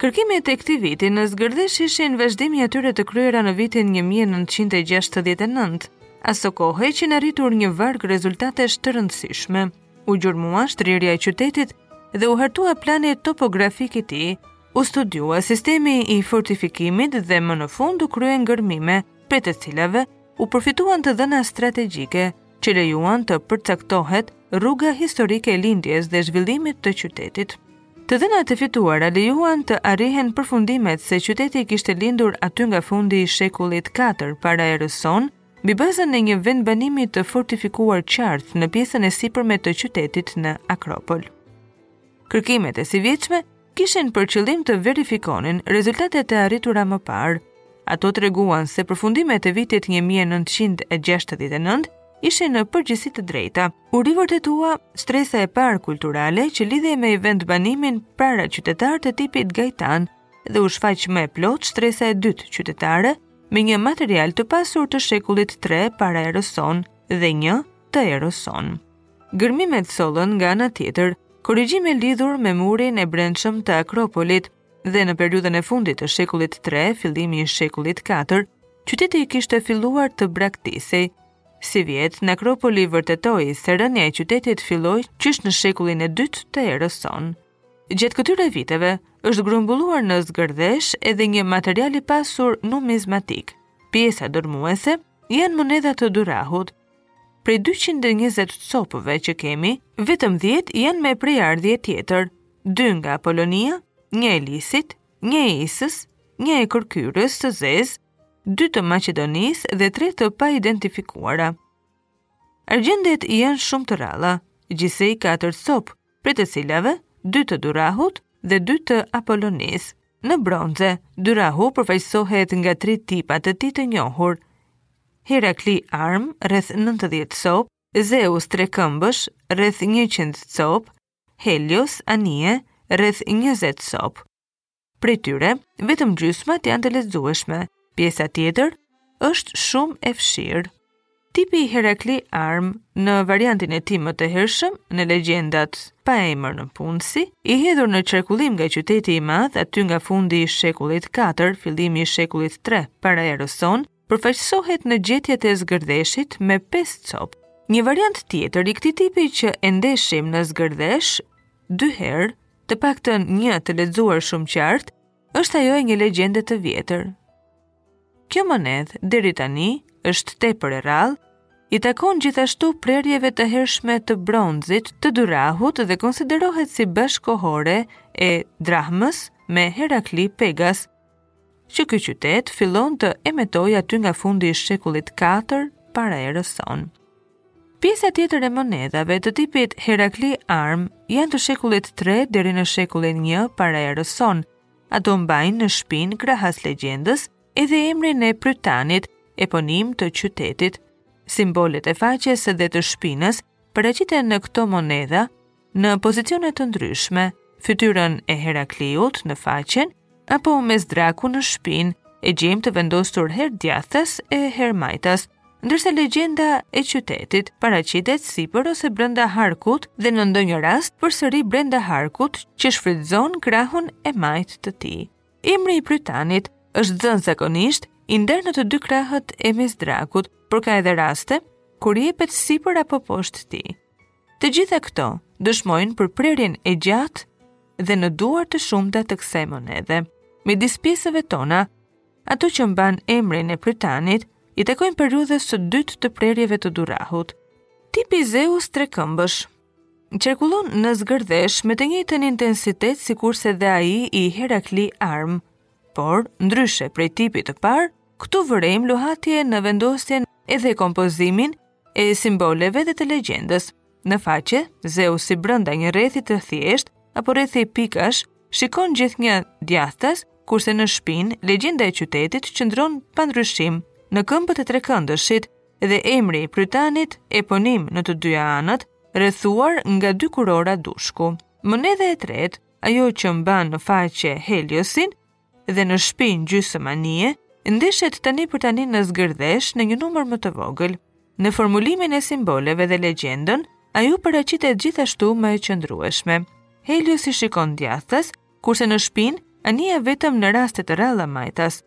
Kërkimet e këtij viti në Zgërdhesh ishin vazhdim i atyre të kryera në vitin 1969, aso kohe qenë arritur një varg rezultatesh të rëndësishme. U gjurmua shtrirja e qytetit dhe u hartua plani topografik i tij. U studiua sistemi i fortifikimit dhe më në fund u kryen gërmime, prej të cilave u përfituan të dhëna strategjike që lejuan të përcaktohet rruga historike e lindjes dhe zhvillimit të qytetit. Të dhënat e fituara lejuan të arrihen përfundimet se qyteti kishte lindur aty nga fundi i shekullit 4 para erës sonë, Mbi bazën e një vendbanimi të fortifikuar qartë në pjesën e sipërme të qytetit në Akropol. Kërkimet e sivjetshme kishin për qëllim të verifikonin rezultatet e arritura më parë. Ato treguan se përfundimet e vitit 1969 ishin në përgjithësi të drejta. U rivërtetua shtresa e parë kulturale që lidhet me vendbanimin paraqytetar të tipit Gajtan dhe u shfaq më e plotë shtresa e dytë qytetare me një material të pasur të shekullit 3 para erës sonë dhe një të erës sonë. Gërmimet sollën nga ana tjetër korrigjime lidhur me murin e brendshëm të Akropolit dhe në periudhën e fundit të shekullit 3, fillimi i shekullit 4, qyteti kishte filluar të braktisej. Sivjet, nekropoli vërtetoi se rënia e qytetit filloi qysh në shekullin e dytë të erës sonë. Gjatë këtyre viteve, është grumbulluar në Zgërdhesh edhe një material i pasur numizmatik. Pjesa dërmuese janë monedha të Durrahut. Prej 220 copëve që kemi, vetëm 10 janë me prejardhje tjetër, dy nga Apolonia, një e Lisit, një e Isës, një e Kërkyrës së Zezë, dy të Maqedonisë dhe tre të paidentifikuara. Argjendet janë shumë të rralla, gjithsej katër copë, prej të cilave dy të Durrahut dhe dy të Apolonisë. Në bronze, Durrahu përfaqësohet nga tri tipa të tij të njohur. Herakli armë rreth 90 copë, Zeus trekëmbësh rreth 100 copë, Helios anije rreth 20 copë. Prej tyre, vetëm gjysmat janë të lexueshme, pjesa tjetër është shumë e fshirë. Tipi Herakli armë, në variantin e tij më të hershëm, në legjendat pa emër nëpunësi, i hedhur në qarkullim nga qyteti i madh aty nga fundi i shekullit 4, fillimi i shekullit 3 para erës sonë, përfaqësohet në gjetjet e Zgërdheshit me 5 copë. Një variant tjetër i këtij tipi që e ndeshim në Zgërdhesh dy herë, të paktën një të lexuar shumë qartë, është ajo e një legjende të vjetër. Kjo monedhë deri tani është tepër e rrallë, i takon gjithashtu prerjeve të hershme të bronzit të Dyrrahut dhe konsiderohet si bashkëkohore e drahmës me Herakli Pegas, që ky qytet fillon të emetojë aty nga fundi i shekullit 4 para erës sonë. Pjesa tjetër e monedhave të tipit Herakli Armë janë të shekullit 3 deri në shekullin 1 para erës sonë. Ato mbajnë në shpinë krahas legjendës edhe emrin e prytanit, eponim të qytetit. Simbolet e faqes dhe të shpinës paraqiten në këto monedha në pozicione të ndryshme, fytyrën e Herakliut në faqen apo mëzdraku në shpinë, e gjejmë të vendosur herë djathtas e herë majtas, ndërsa legjenda e qytetit paraqitet sipër ose brenda harkut dhe në ndonjë rast përsëri brenda harkut që shfrytëzon krahun e majtë të tij. Emri i prytanit është dhënë zakonisht i ndarë në të dy krahët e mëzdrakut, por ka edhe raste kur jepet sipër apo poshtë tij. Të gjitha këto dëshmojnë për prerjen e gjatë dhe në duar të shumta të kësaj monedhe. Midis pjesëve tona, ato që mbajnë emrin e prytanit, i takojnë periudhës së dytë të prerjeve të Dyrrahut. Tipi Zeus trekëmbësh qarkullon në Zgërdhesh me të njëjtën intensitet sikurse dhe ai i Herakli Armë, por, ndryshe prej tipit të parë, këtu vërejmë luhatje në vendosjen edhe kompozimin e simboleve dhe të legjendës. Në faqe, Zeusi brenda një rrethi të thjeshtë, apo rrethi pikash, shikon gjithnjë djathtas, kurse në shpinë, legjenda e qytetit qëndron pa ndryshim në këmbët e trekëndëshit dhe emri i prytanit eponim në të dyja anët, rrethuar nga dy kurora dushku. Monedha e tretë, ajo që mban në faqe Heliosin, dhe në shpinë gjysëm anije, ndeshet tani për tani në Zgërdhesh në një numër më të vogël. Në formulimin e simboleve dhe legjendën, ajo paraqitet gjithashtu më e qëndrueshme. Heliosi shikon djathtas, kurse në shpinë anija vetëm në raste të rralla majtas.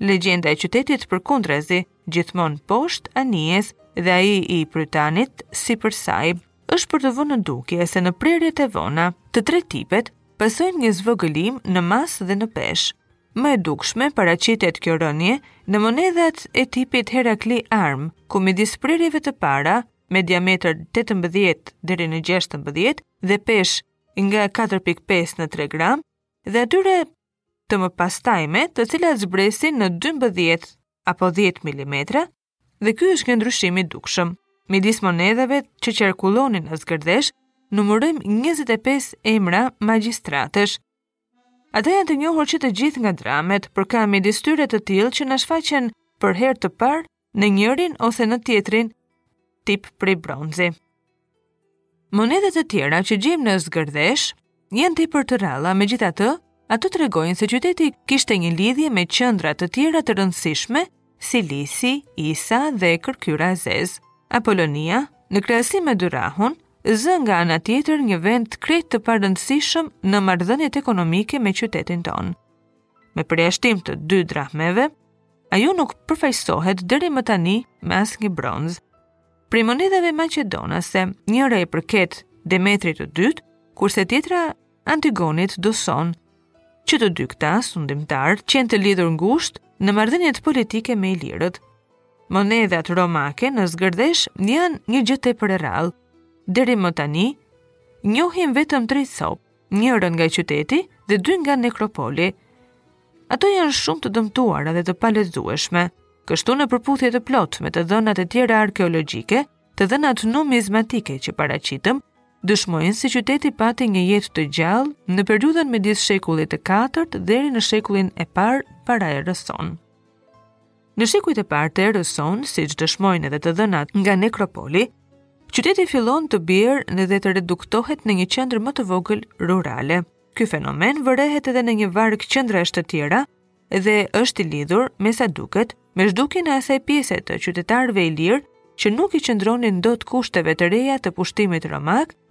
Legjenda e qytetit përkundrazi, gjithmonë poshtë anijes dhe ai i prytanit sipër saj. është për të vënë në dukje se në prerjet e vona, të tre tipet pësojnë një zvogëlim në masë dhe në peshë. Më e dukshme paraqitet kjo rënie në monedhat e tipit Herakli Armë, ku midis prerjeve të para me diametër 18 deri në 16 dhe peshë nga 4.5 në 3 gram dhe atyre të më pastajme, të cilat zbresin në 12 apo 10 mm, Dhe ky është një ndryshim i dukshëm. Midis monedhave që qarkullonin në Zgërdhesh, numërojmë 25 emra magjistratësh. Ata janë të njohur që të gjithë nga drahmet, por ka midis tyre të tillë që na shfaqen për herë të parë në njërin ose në tjetrin tip prej bronzi. Monedhat e tjera që gjejmë në Zgërdhesh janë tepër të rralla, megjithatë, ato tregojnë se qyteti kishte një lidhje me qendra të tjera të rëndësishme, si Lisi, Isa dhe Korkyra e Zezë. Apolonia, në krahasim me Dyrrahun, zë nga ana tjetër një vend krejt të parëndësishëm në marrëdhëniet ekonomike me qytetin tonë. Me përjashtim të dy drahmeve, ajo nuk përfaqësohet deri më tani me asnjë bronz. Prej monedhave maqedonase, njëra i përket Demetrit të dytë, kurse tjetra Antigonit Doson, që të dy këta sundimtarë qenë të lidhur ngushtë në marrëdhëniet politike me ilirët. Monedhat romake në Zgërdhesh janë një gjë tepër e rrallë. Deri më tani njohim vetëm tre copë, njërën nga qyteti dhe dy nga nekropoli. Ato janë shumë të dëmtuara dhe të palexueshme. Kështu në përputhje të plotë me të dhënat e tjera arkeologjike, të dhënat numizmatike që paraqitëm, dëshmojnë se qyteti pati një jetë të gjallë në periudhën midis shekullit të 4 deri në shekullin e parë para erës sonë. Në shekujt e parë të erës sonë, siç dëshmojnë edhe të dhënat nga nekropoli, qyteti fillon të bjerë dhe të reduktohet në një qendër më të vogël rurale. Ky fenomen vërehet edhe në një varg qendrash të tjera dhe është i lidhur me sa duket me zhdukjen e asaj pjese të qytetarëve ilirë që nuk i qëndronin dot kushteve të reja të pushtimit romak